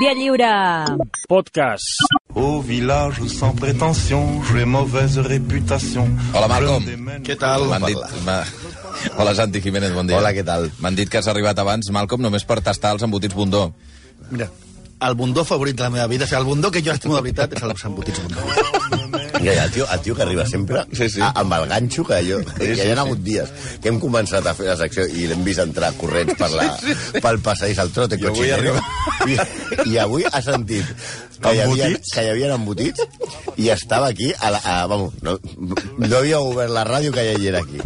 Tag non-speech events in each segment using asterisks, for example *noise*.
Via Lliure. Podcast. Au village sans prétention, j'ai mauvaise réputation. Hola, Malcolm. Què tal? M'han dit... m'ha- Hola, Santi Jiménez, bon dia. Hola, què tal? M'han dit que has arribat abans, Malcolm, només per tastar els embotits Bundó. Mira, el bundó favorit de la meva vida, o sigui, el bundó que jo estimo de veritat és els embotits bundó. El tio, el tio que arriba sempre Sí, sí. a, amb el ganxo que jo... Sí, sí, hi ha hagut dies que hem començat a fer la secció i l'hem vist entrar corrents per la, pel passadís al trote I avui cochinero. I, I avui ha sentit que hi, havia, que hi havia embotits i estava aquí a la, a, vamos, no, no havia obert la ràdio que ja hi era aquí.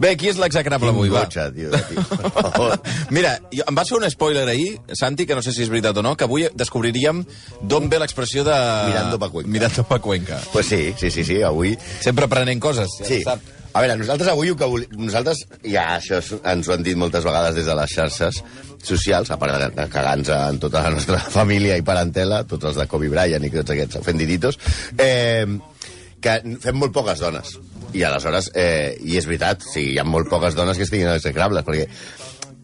Bé, qui és l'execrable avui, va? Gotxa, tio, tio. Per favor. *laughs* Mira, jo, em vas fer un spoiler ahir, Santi, que no sé si és veritat o no, que avui descobriríem d'on ve l'expressió de... Mirando pa Cuenca. Mirando pa Cuenca. Pues sí, sí, sí, sí, avui Sempre aprenent coses. ja Sí. sap. A veure, nosaltres avui que volíem... Nosaltres, ja això ens ho han dit moltes vegades des de les xarxes socials, a part de, de cagar-nos en tota la nostra *laughs* família i parentela, tots els de Kobe Bryant i tots aquests ofendiditos, eh, que fem molt poques dones. I aleshores, eh, i és veritat, sí, hi ha molt poques dones que estiguin execrables, perquè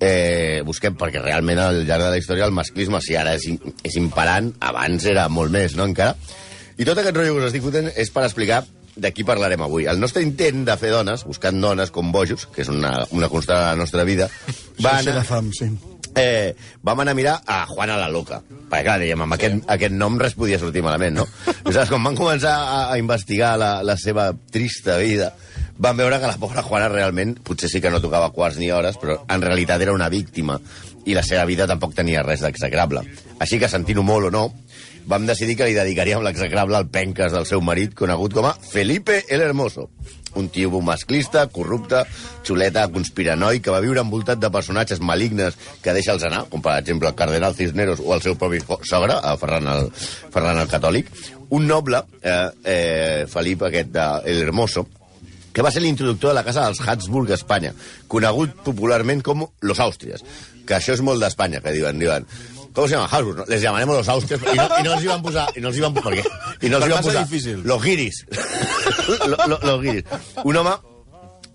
eh, busquem, perquè realment al llarg de la història el masclisme, si ara és, és imperant, abans era molt més, no, encara? I tot aquest rotllo que us estic fotent és per explicar de qui parlarem avui. El nostre intent de fer dones, buscant dones com bojos, que és una, una constant de la nostra vida, va Sí, anar, de fam, sí. Eh, vam anar a mirar a Juana la Loca. Perquè, clar, dèiem, amb aquest, aquest nom res podia sortir malament, no? *laughs* Aleshores, quan van començar a, a investigar la, la seva trista vida, van veure que la pobra Juana realment, potser sí que no tocava quarts ni hores, però en realitat era una víctima i la seva vida tampoc tenia res d'execrable. Així que, sentint-ho molt o no, vam decidir que li dedicaríem l'execrable al penques del seu marit, conegut com a Felipe el Hermoso. Un tio masclista, corrupte, xuleta, conspiranoi, que va viure envoltat de personatges malignes que deixa'ls anar, com per exemple el cardenal Cisneros o el seu propi sogre, el Ferran el, Ferran el Catòlic. Un noble, eh, eh, Felip aquest de El Hermoso, que va ser l'introductor de la casa dels Habsburg a Espanya, conegut popularment com los Austrias, que això és molt d'Espanya, que diuen, diuen, com se llama? Habsburg, no? les llamaremos los Austrias, i no, i no els hi van posar, i no els hi van, per què? I no els hi van posar, difícil. los guiris, *laughs* lo, lo, los guiris. Un home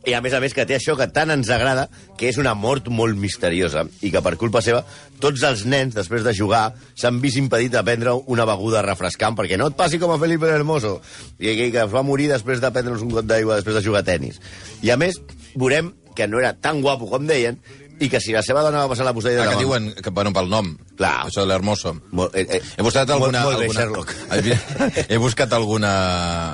i a més a més que té això que tant ens agrada, que és una mort molt misteriosa i que per culpa seva tots els nens, després de jugar, s'han vist impedit de prendre una beguda refrescant perquè no et passi com a Felipe el Hermoso i que, es va morir després de prendre'ns un got d'aigua després de jugar a tennis. I a més, veurem que no era tan guapo com deien i que si la seva dona va passar la posteritat... Ah, que amb- diuen, que, bueno, pel nom. Clar. Això de l'Hermoso. Eh, eh, He buscat alguna... Molt, molt bé, alguna... Sherlock. He buscat alguna...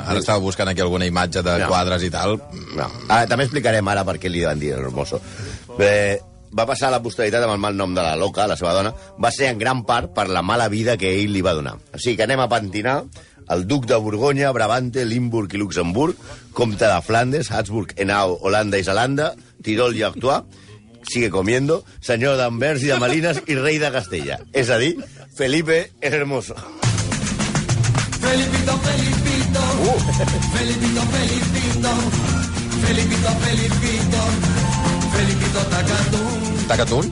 Ara estava buscant aquí alguna imatge de No. quadres i tal. No. Ah, també explicarem ara per què li van dir hermoso. Bé, va passar a la posteritat amb el mal nom de la loca, la seva dona, va ser en gran part per la mala vida que ell li va donar. O sigui que anem a pentinar el duc de Borgonya, Brabante, Limburg i Luxemburg, comte de Flandes, Habsburg, Henao, Holanda i Zelanda, Tirol i Artois, sigue comiendo, senyor d'Anvers i de Malines i rei de Castella. És a dir, Felipe el Hermoso. Felipito, Felipito, Felipito, Felipito, Felipito, Felipito, Felipito Tacatún.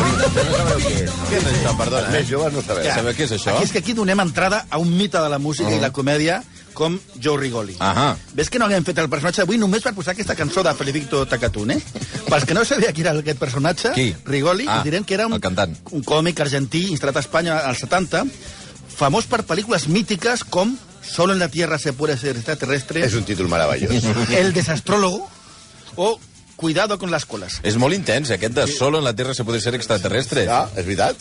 No sabeu què és. Què és això, perdona? Els més joves no sabeu. Sabeu què és això? Aquí és que aquí donem entrada a un mite de la música i la comèdia com Joe Rigoli. Ahà. Ves que no haguem fet el personatge d'avui només per posar aquesta cançó de Felipito Tacatún, eh? Pels que no sabia qui era aquest personatge, Qui? Rigoli, Ah, us direm que era un, el cantant. un còmic argentí instal·lat a Espanya als 70, famós per pel·lícules mítiques com Solo en la Tierra se puede ser extraterrestre, És un títol meravellós. El desastrólogo o Cuidado con las colas. És molt intens, eh, aquest de solo en la Terra se puede ser extraterrestre. Ah, és veritat?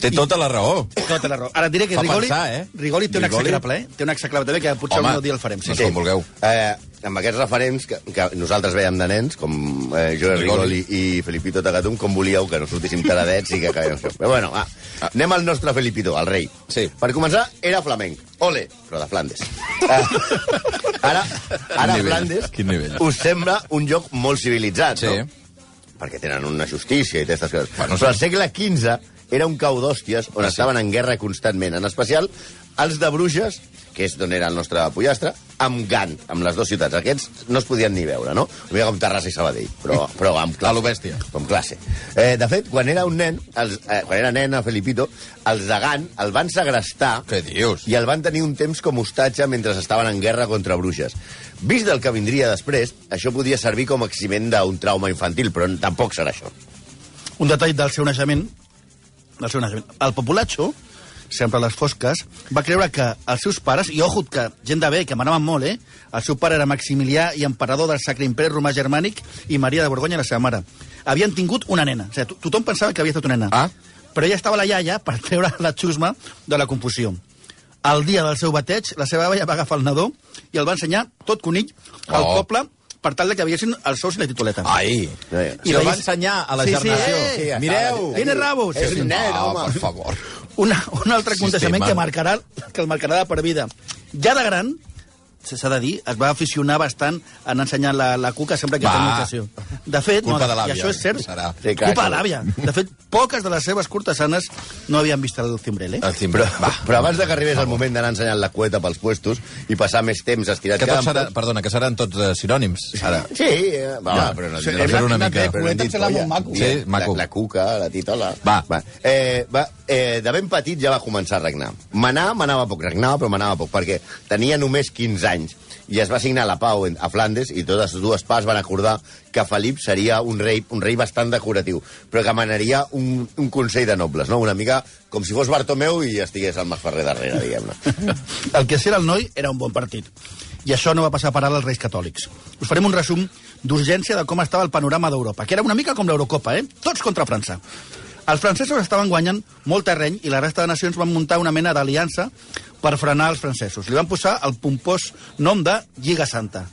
Té tota la raó. Tota la raó. Ara et diré que Fa Rigoli, pensar, eh? Rigoli té un Rigoli? execrable, eh? Té un execrable també, que potser Home, un dia el farem. Sí, doncs sí. vulgueu. Eh, amb aquests referents que, que nosaltres veiem de nens, com eh, Joel Rigoli. Rigoli i Felipito Tagatum, com volíeu que no sortíssim taradets i que acabem això. Però bueno, va, anem al nostre Felipito, el rei. Sí. Per començar, era flamenc. Ole, però de Flandes. Eh, *laughs* ara, ara nivell, Flandes quin nivell. us sembla un lloc molt civilitzat, Sí. no? Perquè tenen una justícia i aquestes coses. Bueno, Però al segle XV era un cau d'hòsties on Ah, sí. estaven en guerra constantment. En especial, els de Bruges, que és d'on era el nostre pollastre, amb Gant, amb les dues ciutats. Aquests no es podien ni veure, no? Mica com Terrassa i Sabadell, però, però amb classe. A lo bèstia. Com classe. Eh, de fet, quan era un nen, els, eh, quan era nen a Felipito, els de Gant el van segrestar Què dius? i el van tenir un temps com hostatge mentre estaven en guerra contra Bruges. Vist del que vindria després, això podia servir com a eximent d'un trauma infantil, però tampoc serà això. Un detall del seu naixement, del seu naixement. El populacho sempre a les fosques, va creure que els seus pares, i ojo, que gent de bé, que manaven molt, eh? El seu pare era Maximilià i emperador del Sacre Imperi Romà Germànic i Maria de Borgonya, la seva mare. Havien tingut una nena. O sigui, to- tothom pensava que havia estat una nena. Ah. Però ella estava la iaia per treure la xusma de la confusió. El dia del seu bateig, la seva àvia va agafar el nadó i el va ensenyar tot conill al Oh. poble per tal de que veiessin els sous i la tituleta. Ai! I el va ensenyar a la Sí, sí, eh, sí, Mireu! Tiene rabos. És un nen, no, home. per favor. Una, un altre aconteixement que marcarà que el marcarà de per vida. Ja de gran, s'ha de dir, es va aficionar bastant en ensenyar la, la cuca sempre que Va. tenia ocasió. De fet, Culpa no, de i això és cert, serà. Sí, clar, culpa de l'àvia. De fet, poques de les seves cortesanes no havien vist el cimbrel, eh? El timbre. Però, Va. però abans de que arribés el moment d'anar ensenyant la cueta pels puestos i passar més temps estirat Que cada- serà, perdona, que seran tots eh, sinònims, ara. Sí, eh, va, Ja, va, però no, sí, no, fer una mica. però no Cueta dit molt maco. Sí, maco. La, la cuca, la titola. Va. va. Eh, va eh, de ben petit ja va començar a regnar. Manar, manava poc, regnava, però manava poc, perquè tenia només 15 anys i es va signar la pau a Flandes i totes les dues parts van acordar que Felip seria un rei, un rei bastant decoratiu, però que manaria un, un consell de nobles, no? una mica com si fos Bartomeu i estigués el Masferrer darrere, diguem-ne. *laughs* El que sí era el noi era un bon partit. I això no va passar per alt als reis catòlics. Us farem un resum d'urgència de com estava el panorama d'Europa, que era una mica com l'Eurocopa, eh? Tots contra França. Els francesos estaven guanyant molt terreny i la resta de nacions van muntar una mena d'aliança per frenar els francesos. Li van posar el pompós nom de Lliga Santa.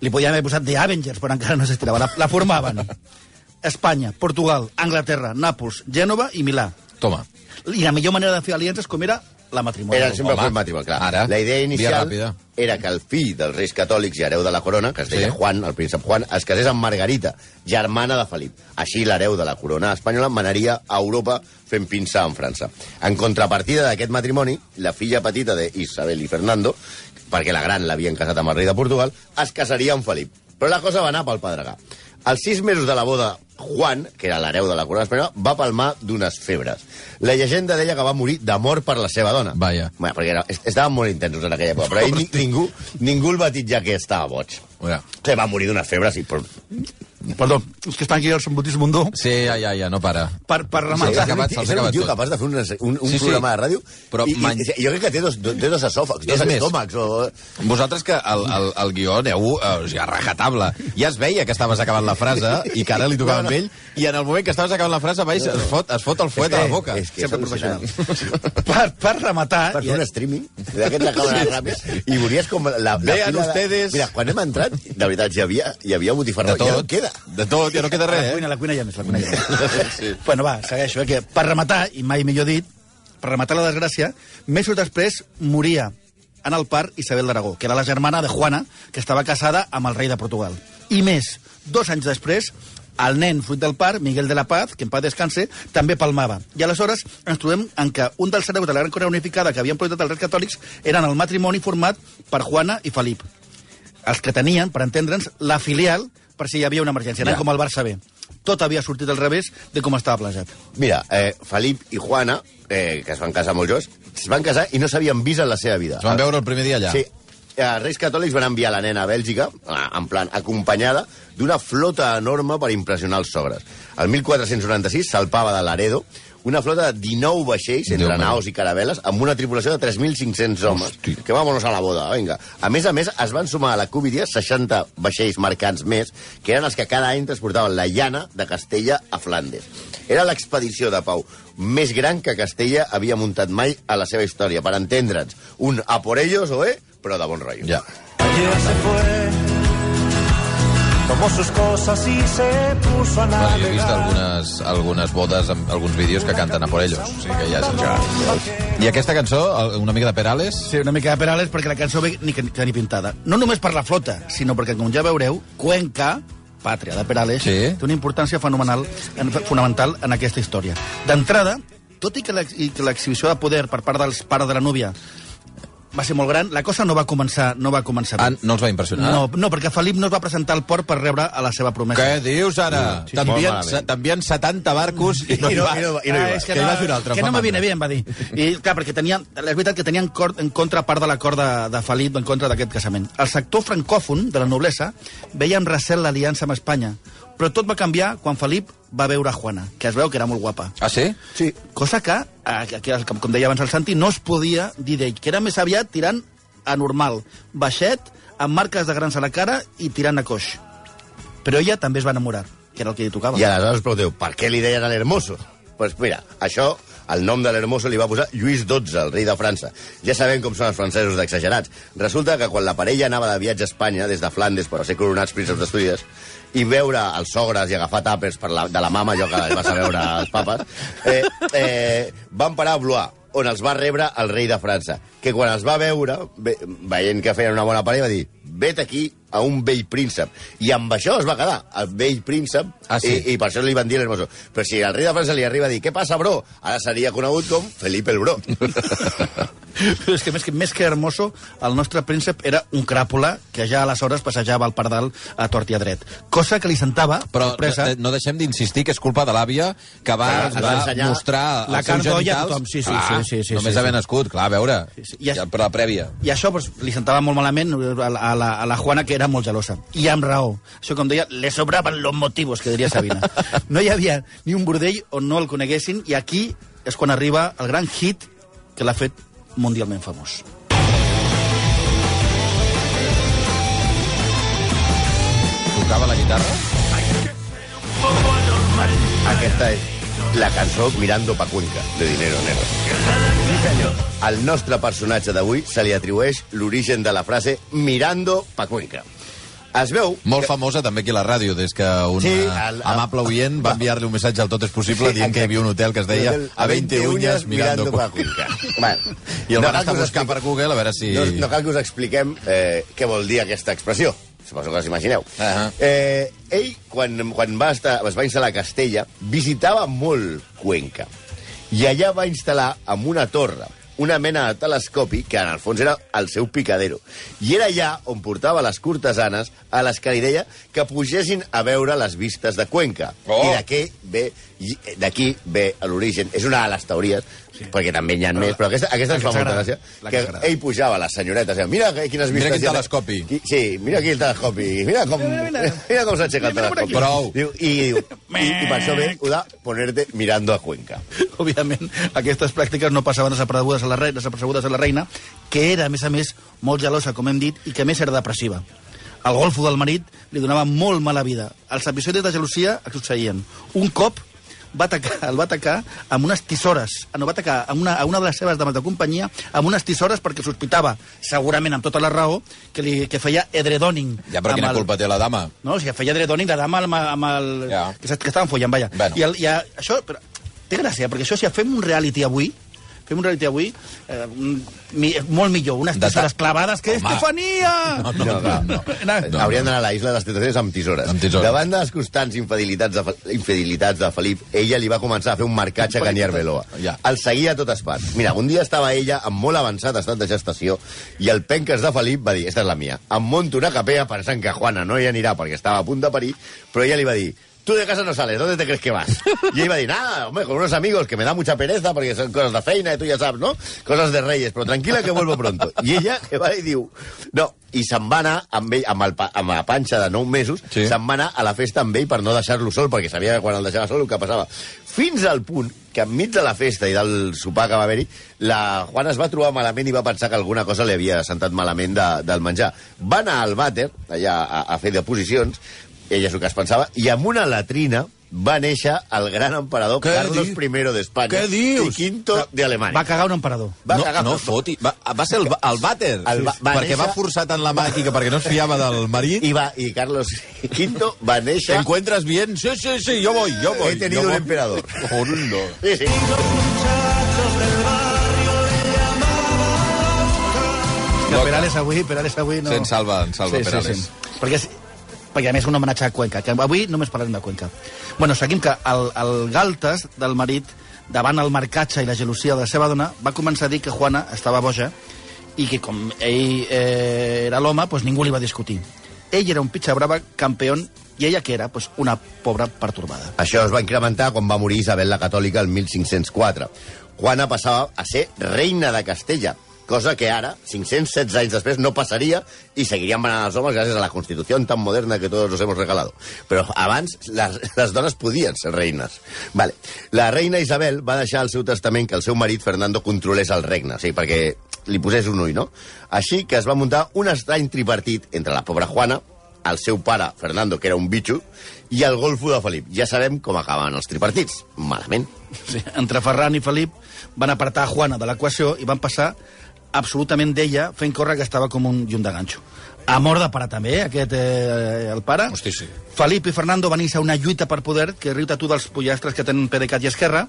Li podíem haver posat The Avengers, però encara no s'estirava. La, la formaven. *laughs* Espanya, Portugal, Anglaterra, Nàpols, Gènova i Milà. Toma. I la millor manera de fer aliances com era la matrimoni. Era sempre Home, el matrimoni, clar. ara, la idea inicial era que el fill dels reis catòlics i hereu de la corona, que es deia Sí. Juan, el príncep Juan, es casés amb Margarita, germana de Felip. Així l'hereu de la corona espanyola manaria a Europa fent pinça en França. En contrapartida d'aquest matrimoni, la filla petita d'Isabel i Fernando, perquè la gran l'havien casat amb el rei de Portugal, es casaria amb Felip. Però la cosa va anar pel pedregar. Als sis mesos de la boda, Juan, que era l'hereu de la corona espanyola, va palmar d'unes febres. La llegenda deia que va morir d'amor per la seva dona. Vaja. Bueno, perquè era, est- estaven molt intensos en aquella època, però ell, *laughs* ni- ningú, ningú el va titllar que estava boig. Mira. Que va morir d'una febre, sí, però... Perdó, els que estan aquí al Sant Baptista Mundó, Sí, ja, ja, ja, no para. per, per rematar... s'ha acabat, se'ls ha és un acabat tot. capaç de fer un, un, un Sí, sí. programa de ràdio Però i, man- i, jo crec que té dos, té dos esòfags, dos És més, estómacs. O... Vosaltres que el, el, el guió aneu eh, o sigui, a rajatable. Ja es veia que estaves acabant la frase i que ara li tocava No, no. amb ell i en el moment que estaves acabant la frase baix, es, fot, es fot el fuet a la boca. És que és Sempre professional. per, per rematar... Per fer un streaming d'aquests de càmera ràpida i veuries com la, la Vean ustedes. Mira, quan hem entrat, de veritat, hi havia, hi havia botifarró. De Ja no tot, queda. De tot, ja no queda la res, cuina, eh? a la cuina ja més, la cuina ja més. *laughs* sí. Bueno, va, segueixo, eh, que per rematar, i mai millor dit, per rematar la desgràcia, mesos després moria en el part Isabel d'Aragó, que era la germana de Juana, que estava casada amb el rei de Portugal. I més, dos anys després, el nen fruit del part, Miguel de la Paz, que en paz descanse, també palmava. I aleshores ens trobem en que un dels hereus de la Gran Corona Unificada que havien portat els reis catòlics eren el matrimoni format per Juana i Felip els que tenien, per entendre'ns, la filial per si hi havia una emergència. Eren Ja. com el Barça B. Tot havia sortit al revés de com estava plajat. Mira, eh, Felip i Juana, eh, que es van casar molt joves, es van casar i no s'havien vist en la seva vida. Es van veure el primer dia allà. Sí. Els Reis Catòlics van enviar la nena a Bèlgica, eh, en plan acompanyada d'una flota enorme per impressionar els sogres. El 1496 salpava de Laredo una flota de 19 vaixells, entre Déu naus i caravel·les, amb una tripulació de 3.500 homes. Hosti. Que vámonos a la boda, vinga. A més a més, es van sumar a la Cúbidia 60 vaixells mercants més, que eren els que cada any transportaven la llana de Castella a Flandes. Era l'expedició de pau més gran que Castella havia muntat mai a la seva història. Per entendre'ns, un a por ellos, o eh, però de bon rotllo. Ja. Ayer se fue, tomó sus cosas y se puso a Bueno, jo he vist navegar. algunes, algunes bodes, amb alguns vídeos que canten a por ellos. O sigui que ja és... I aquesta cançó, una mica de Perales, Sí, una mica de Perales perquè la cançó ve ni, que, que ni pintada. No només per la flota, sinó perquè, com ja veureu, Cuenca, pàtria de Perales, Sí. té una importància fenomenal, en, fonamental en aquesta història. D'entrada, tot i que l'ex- i que l'exhibició de poder per part dels pares de la núvia va ser molt gran, la cosa no va començar, no va començar bé. ah, no els va impressionar? No, no, perquè Felip no es va presentar al port per rebre a la seva promesa. Què dius ara? Sí, sí. T'envien Molt malament. t'envien 70 barcos i no I hi no- vas. i no- i no hi Ah, vas. Que va fer un altre, que no me viene bien, va dir. I, clar, perquè tenien, és veritat que tenien cor, en contra part de l'acord de, de Felip en contra d'aquest casament. El sector francòfon de la noblesa veia amb recel l'aliança amb Espanya, Però tot va canviar quan Felip va veure Juana, que es veu que era molt guapa. Ah, sí? Sí. Cosa que, eh, que, com com deia abans el Santi, no es podia dir d'ell, que era més aviat tirant a normal, baixet, amb marques de grans a la cara i tirant a coix. Però ella també es va enamorar, que era el que li tocava. I aleshores us pregunteu, per què li deien a l'Hermoso? Doncs pues mira, això, el nom de l'Hermoso li va posar Lluís XII, el rei de França. Ja sabem com són els francesos d'exagerats. Resulta que quan la parella anava de viatge a Espanya, des de Flandes, per a ser coronats prínceps d'Astúries, i veure els sogres i agafar tàpers per la, de la mama, allò que vas a veure els papes, eh, eh, van parar a Blois, on els va rebre el rei de França, que quan els va veure, ve, veient que feien una bona parella, va dir, vet aquí a un vell príncep. I amb això es va quedar, el vell príncep, Ah, sí? i, i per això li van dir l'hermoso. Però si al rei de França li arriba a dir, què passa, bro? Ara seria conegut com Felipe el Bro. *laughs* Però és que més, que més que hermoso, el nostre príncep era un cràpula que ja aleshores passejava el pardal a tort i a dret. Cosa que li sentava, Però sorpresa, eh, no deixem d'insistir que és culpa de l'àvia que va, ens va mostrar la els seus genitals. tothom. Sí, sí, Clar, sí, sí, sí, Només sí, haver sí. nascut, clar, a veure. Sí, sí. I Ja, però la prèvia. I això pues, li sentava molt malament a la, a, la, a la Juana, que era molt gelosa. I amb raó. Això, com deia, le sobraven los motivos, que diria Sabina. *laughs* No hi havia ni un bordell on no el coneguessin, i aquí és quan arriba el gran hit que l'ha fet mundialment famós. Tocava la guitarra? Aquesta és la cançó Mirando pa Cuenca, de Dinero Negro. Sí, senyor. Al nostre personatge d'avui se li atribueix l'origen de la frase Mirando pa Cuenca. Es veu... Molt que- famosa també aquí a la ràdio, des que un Sí, sí, el- el- amable oient va enviar-li un missatge al Tot és possible Sí, dient que hi havia un hotel que es deia A 20 uñas mirando... pa Cuenca. *laughs* Bueno, I el no van estar buscant per Google a veure si... No, no cal que us expliquem eh, què vol dir aquesta expressió. Suposo que us imagineu. Ahà. eh, ell, quan, quan va estar, es va instal·lar a Castella, visitava molt Cuenca. I allà va instal·lar amb una torre una mena de telescopi que en el fons era el seu picadero. I era allà on portava les cortesanes a les que li deia que pugessin a veure les vistes de Cuenca. Oh. I d'aquí ve, d'aquí ve l'origen. És una de les teories, sí. perquè també n'hi ha més, però aquesta, aquesta ens fa molta gràcia. La que ell pujava les senyoretes, i deia, mira que- quines Mira vistes... quin hi ha". telescopi. Qui- Sí, mira aquí el telescopi. Mira com, mira com s'aixeca el Mira, mira telescopi. Prou. Diu, i, diu, i, I per això ve ho de ponerte mirando a Cuenca. *laughs* Òbviament, aquestes pràctiques no passaven desapercebudes a la reina, desapercebudes a la reina, que era, a més a més, molt gelosa, com hem dit, i que a més era depressiva. El golfo del marit li donava molt mala vida. Els episodis de gelosia es succeïen. Un cop va atacar, el va atacar amb unes tisores, ah, no, va atacar amb una, a una de les seves dames de companyia amb unes tisores perquè sospitava, segurament amb tota la raó, que, li, que feia edredoning. Ja, però quina el- culpa té la dama? no, o sigui, feia dredoning la dama amb, amb el... Ja. Que, que estaven follant, vaja. Bueno. I, el, i a, això, però, té gràcia, perquè això, si fem un reality avui, fem un reality avui, eh, mi, molt millor, unes De ta- tisores clavades que Home. Estefania! No, no, no, no. no. No, Haurien d'anar a la isla de les amb tisores. Amb tisores. Davant de les constants infidelitats de, infidelitats de Felip, ella li va començar a fer un marcatge a Canyar Beloa. Ja. El seguia a totes parts. Mira, un dia estava ella amb molt avançat estat de gestació i el penques de Felip va dir, esta és la mia, em monto una capea pensant que Juana no hi anirà perquè estava a punt de parir, però ella li va dir, Tú de casa no sales, ¿dónde te crees que vas? Y ella iba a decir, nada, hombre, con unos amigos que me da mucha pereza porque son cosas de feina, y tú ya sabes, ¿no? Cosas de reyes, pero tranquila que vuelvo pronto. I ella *laughs* que va i diu, no, i se'n va anar amb, ell, amb, el, pa- amb la panxa de 9 mesos, Sí. sí. se'n va anar a la festa amb ell per no deixar-lo sol, perquè sabia que quan el deixava sol el que passava. Fins al punt que enmig de la festa i del sopar que va haver-hi, la Juana es va trobar malament i va pensar que alguna cosa li havia sentat malament de, del menjar. Va anar al vàter, allà a, a fer deposicions, ella és el que es pensava, i amb una latrina va néixer el gran emperador Què Carlos dius? I d'Espanya Què dius? i Quinto d'Alemanya. Va cagar un emperador. Va no, cagar no foti. Va, va ser el, el vàter. El va- va perquè va néixer- forçar tant la màquina perquè no es fiava del marit. I, va, I Carlos *laughs* V va ¿Te néixer... encuentras bien? Sí, sí, sí, yo voy, yo voy. He tenido un emperador. *laughs* Hondo. Sí, sí. Que Perales avui, Perales avui no... Se'n salva, en salva Perales. Perquè, és, perquè a més un homenatge a Cuenca, que avui només parlarem de Cuenca. Bueno, seguim que el, el Galtes del marit, davant el marcatge i la gelosia de la seva dona, va començar a dir que Juana estava boja i que com ell eh, era l'home, doncs ningú li va discutir. Ell era un pitxa brava campió i ella que era? Pues una pobra pertorbada. Això es va incrementar quan va morir Isabel la Catòlica el 1504. Juana passava a ser reina de Castella, cosa que ara, 516 anys després, no passaria i seguirían manant els homes gràcies a la Constitució tan moderna que todos nos hemos regalado. Però abans les, les dones podien ser reines. Vale. La reina Isabel va deixar al seu testament que el seu marit Fernando controlés el regne, sigui, perquè li posés un ull, no? Així que es va muntar un estrany tripartit entre la pobra Juana, el seu pare, Fernando, que era un bitxo, i el golfo de Felip. Ja sabem com acaben els tripartits. Malament. Sí, entre Ferran i Felip van apartar Juana de l'equació i van passar absolutament d'ella fent córrer que estava com un llum de ganxo. A mort de pare també, eh, aquest, eh, el pare. Hosti, sí. Felip i Fernando van iniciar una lluita per poder que riu tu dels pollastres que tenen PDeCAT i Esquerra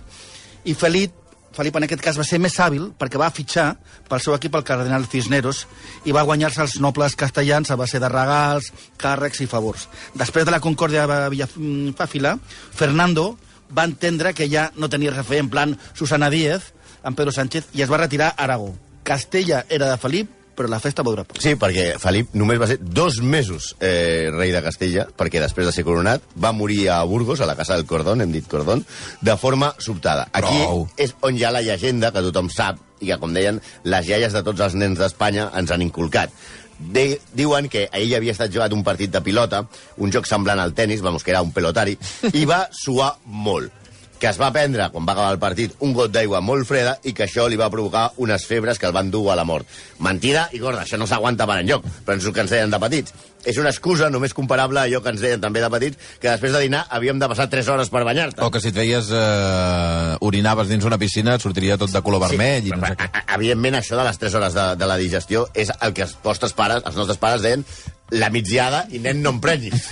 i Felip Felip en aquest cas va ser més hàbil perquè va fitxar pel seu equip el cardenal Cisneros i va guanyar-se els nobles castellans a base de regals, càrrecs i favors. Després de la concòrdia de Villafàfila, Fernando va entendre que ja no tenia res a fer en plan Susana Díez amb Pedro Sánchez i es va retirar a Aragó. Castella era de Felip, però la festa va durar poc. Sí, perquè Felip només va ser dos mesos eh, rei de Castella, perquè després de ser coronat va morir a Burgos, a la casa del Cordón, hem dit Cordón, de forma sobtada. Aquí Prou. és on hi ha la llegenda que tothom sap i que, com deien, les iaies de tots els nens d'Espanya ens han inculcat. De, diuen que ell havia estat jugat un partit de pilota, un joc semblant al tennis, vamos, que era un pelotari, i va suar molt que es va prendre, quan va acabar el partit, un got d'aigua molt freda i que això li va provocar unes febres que el van dur a la mort. Mentida i gorda, això no s'aguanta per enlloc, però ens ho que ens deien de petits. És una excusa només comparable a allò que ens deien també de petits, que després de dinar havíem de passar 3 hores per banyar-te. O que si et veies... Eh, orinaves dins una piscina et sortiria tot de color vermell i no sé què. Evidentment, això de les 3 hores de, de la digestió és el que els vostres pares, els nostres pares deien la migdiada i nen no em prenyis. *laughs*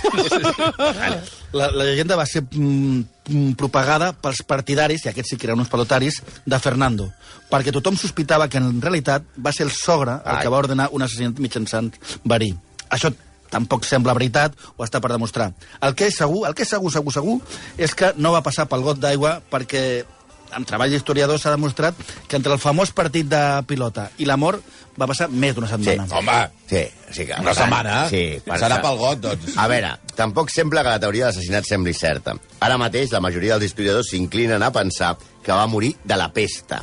La, la llegenda va ser mm, mm, propagada pels partidaris, i aquests sí que eren uns pelotaris, de Fernando, perquè tothom sospitava que en realitat va ser el sogre el Ai. que va ordenar un assassinat mitjançant verí. Això tampoc sembla veritat o està per demostrar. El que és segur, el que és segur, segur, segur, és que no va passar pel got d'aigua perquè amb treball d'historiador s'ha demostrat que entre el famós partit de pilota i la mort va passar més d'una setmana. Home, Sí, sí que... una setmana. Sí, Serà pel got, doncs. A veure, tampoc sembla que la teoria de l'assassinat sembli certa. Ara mateix la majoria dels historiadors s'inclinen a pensar que va morir de la pesta.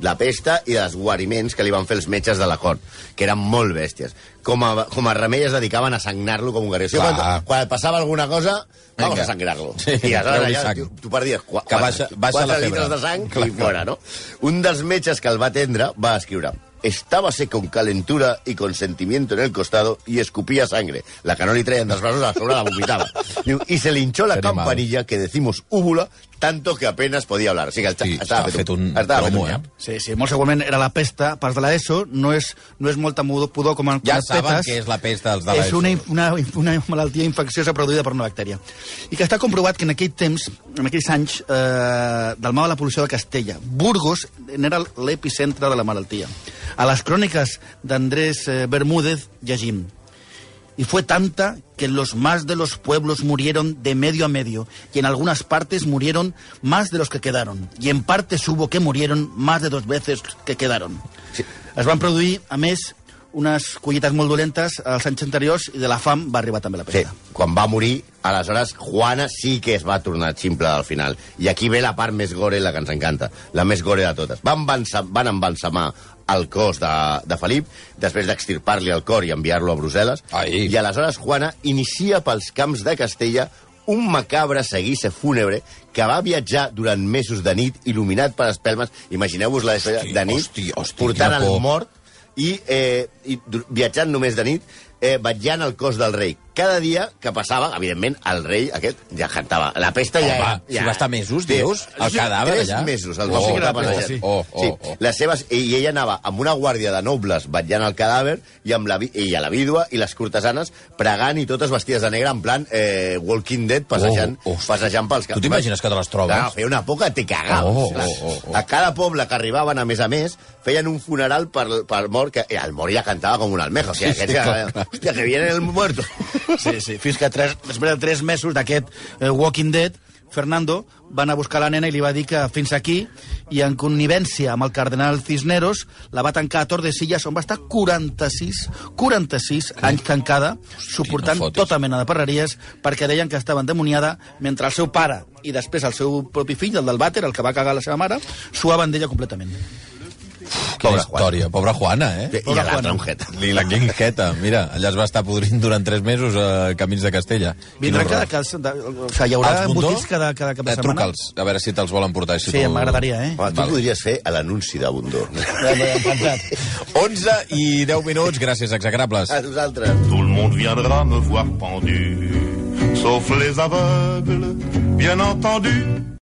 La pesta i dels guariments que li van fer els metges de la cort, que eren molt bèsties. Com a, com a remei es dedicaven a sagnar-lo com un garrió. O sigui. Quan, quan passava alguna cosa, vamos Vinga. a sangrar-lo. Sí, I aleshores allà, sang. tu, tu perdies qu Que baixa- baixa la litres de sang Clar, i fora, no? Un dels metges que el va atendre va escriure Estábase con calentura y con sentimiento en el costado y escupía sangre. La que no li treien dels braços a sobre la vomitava. *laughs* Diu, y se le hinchó la campanilla que decimos úvula tanto que apenas podía hablar. O sigui, el Sí, estava estava fet un estava fet un eh? Sí, sí, molt segurament era la pesta, pas de l'ESO, no és, no és molta mudo- pudor com en Ja les saben què és la pesta dels de És l'ESO. una, una, una malaltia infecciosa produïda per una bactèria. I que està comprovat que en aquell temps, en aquells anys, eh, del mal de la pol·lució de Castella, Burgos n'era l'epicentre de la malaltia. A les cròniques d'Andrés eh, Bermúdez llegim y fue tanta que los más de los pueblos murieron de medio a medio, y en algunas partes murieron más de los que quedaron, y en partes hubo que murieron más de dos veces que quedaron. Sí. Es van produir, a més, unes collites molt dolentes als anys anteriors i de la fam va arribar també la Sí, pesta. quan va morir, aleshores Juana sí que es va tornar ximple al final. I aquí ve la part més gore, la que ens encanta, la més gore de totes. Van, van embalsamar el cos de, de Felip, després d'extirpar-li el cor i enviar-lo a Brussel·les, Ai. i aleshores Juana inicia pels camps de Castella un macabre seguici fúnebre que va viatjar durant mesos de nit il·luminat per espelmes. Imagineu-vos la de, nit, hosti, hosti, portant el mort i, eh, i viatjant només de nit, eh, vetllant el cos del rei. Cada dia que passava, evidentment, el rei aquest ja cantava. La pesta ja... Home, si ja, va estar mesos, dius, el sí, cadàver tres allà? mesos el Oh, va portar oh, passejant. sí. Oh, oh, sí. oh. Les seves, I ella anava amb una guàrdia de nobles vetllant el cadàver i amb la, i a la vídua i les cortesanes pregant i totes vestides de negre en plan eh, Walking Dead passejant, Oh, hosti. passejant pels Tu t'imagines que te les trobes? Clar, feia una por que te. Oh, clar. oh, oh, oh. A cada poble que arribaven, a més a més, feien un funeral per, per mort, que el mort ja cantava com un almeja. O sigui, Sí, aquest, sí, que, hòstia, que viene el muerto. *laughs* Sí, sí, fins que tres, després de tres mesos d'aquest eh, Walking Dead, Fernando va anar a buscar la nena i li va dir que fins aquí, i en connivència amb el cardenal Cisneros, la va tancar a Tordesillas, on va estar 46, 46 anys tancada, suportant no tota mena de perreries, perquè deien que estava endemoniada, mentre el seu pare i després el seu propi fill, el del vàter, el que va cagar la seva mare, suaven d'ella completament. Quina Pobra història. Pobra Juana, eh? I, i l'altre un jeta. I la Guinjeta, mira, allà es va estar podrint durant tres mesos a Camins de Castella. Vindrà cada, cada, o sigui, hi haurà embotits cada, cada cap de Eh, setmana. Truca'ls, a veure si te'ls volen portar. Si Sí, tu- m'agradaria, eh? Home, tu Val. podries fer l'anunci de Bundó. *laughs* Encantado. 11 i 10 minuts, gràcies, execrables. A nosaltres. Tout le monde viendra me voir pendu, sauf les aveugles, bien entendu.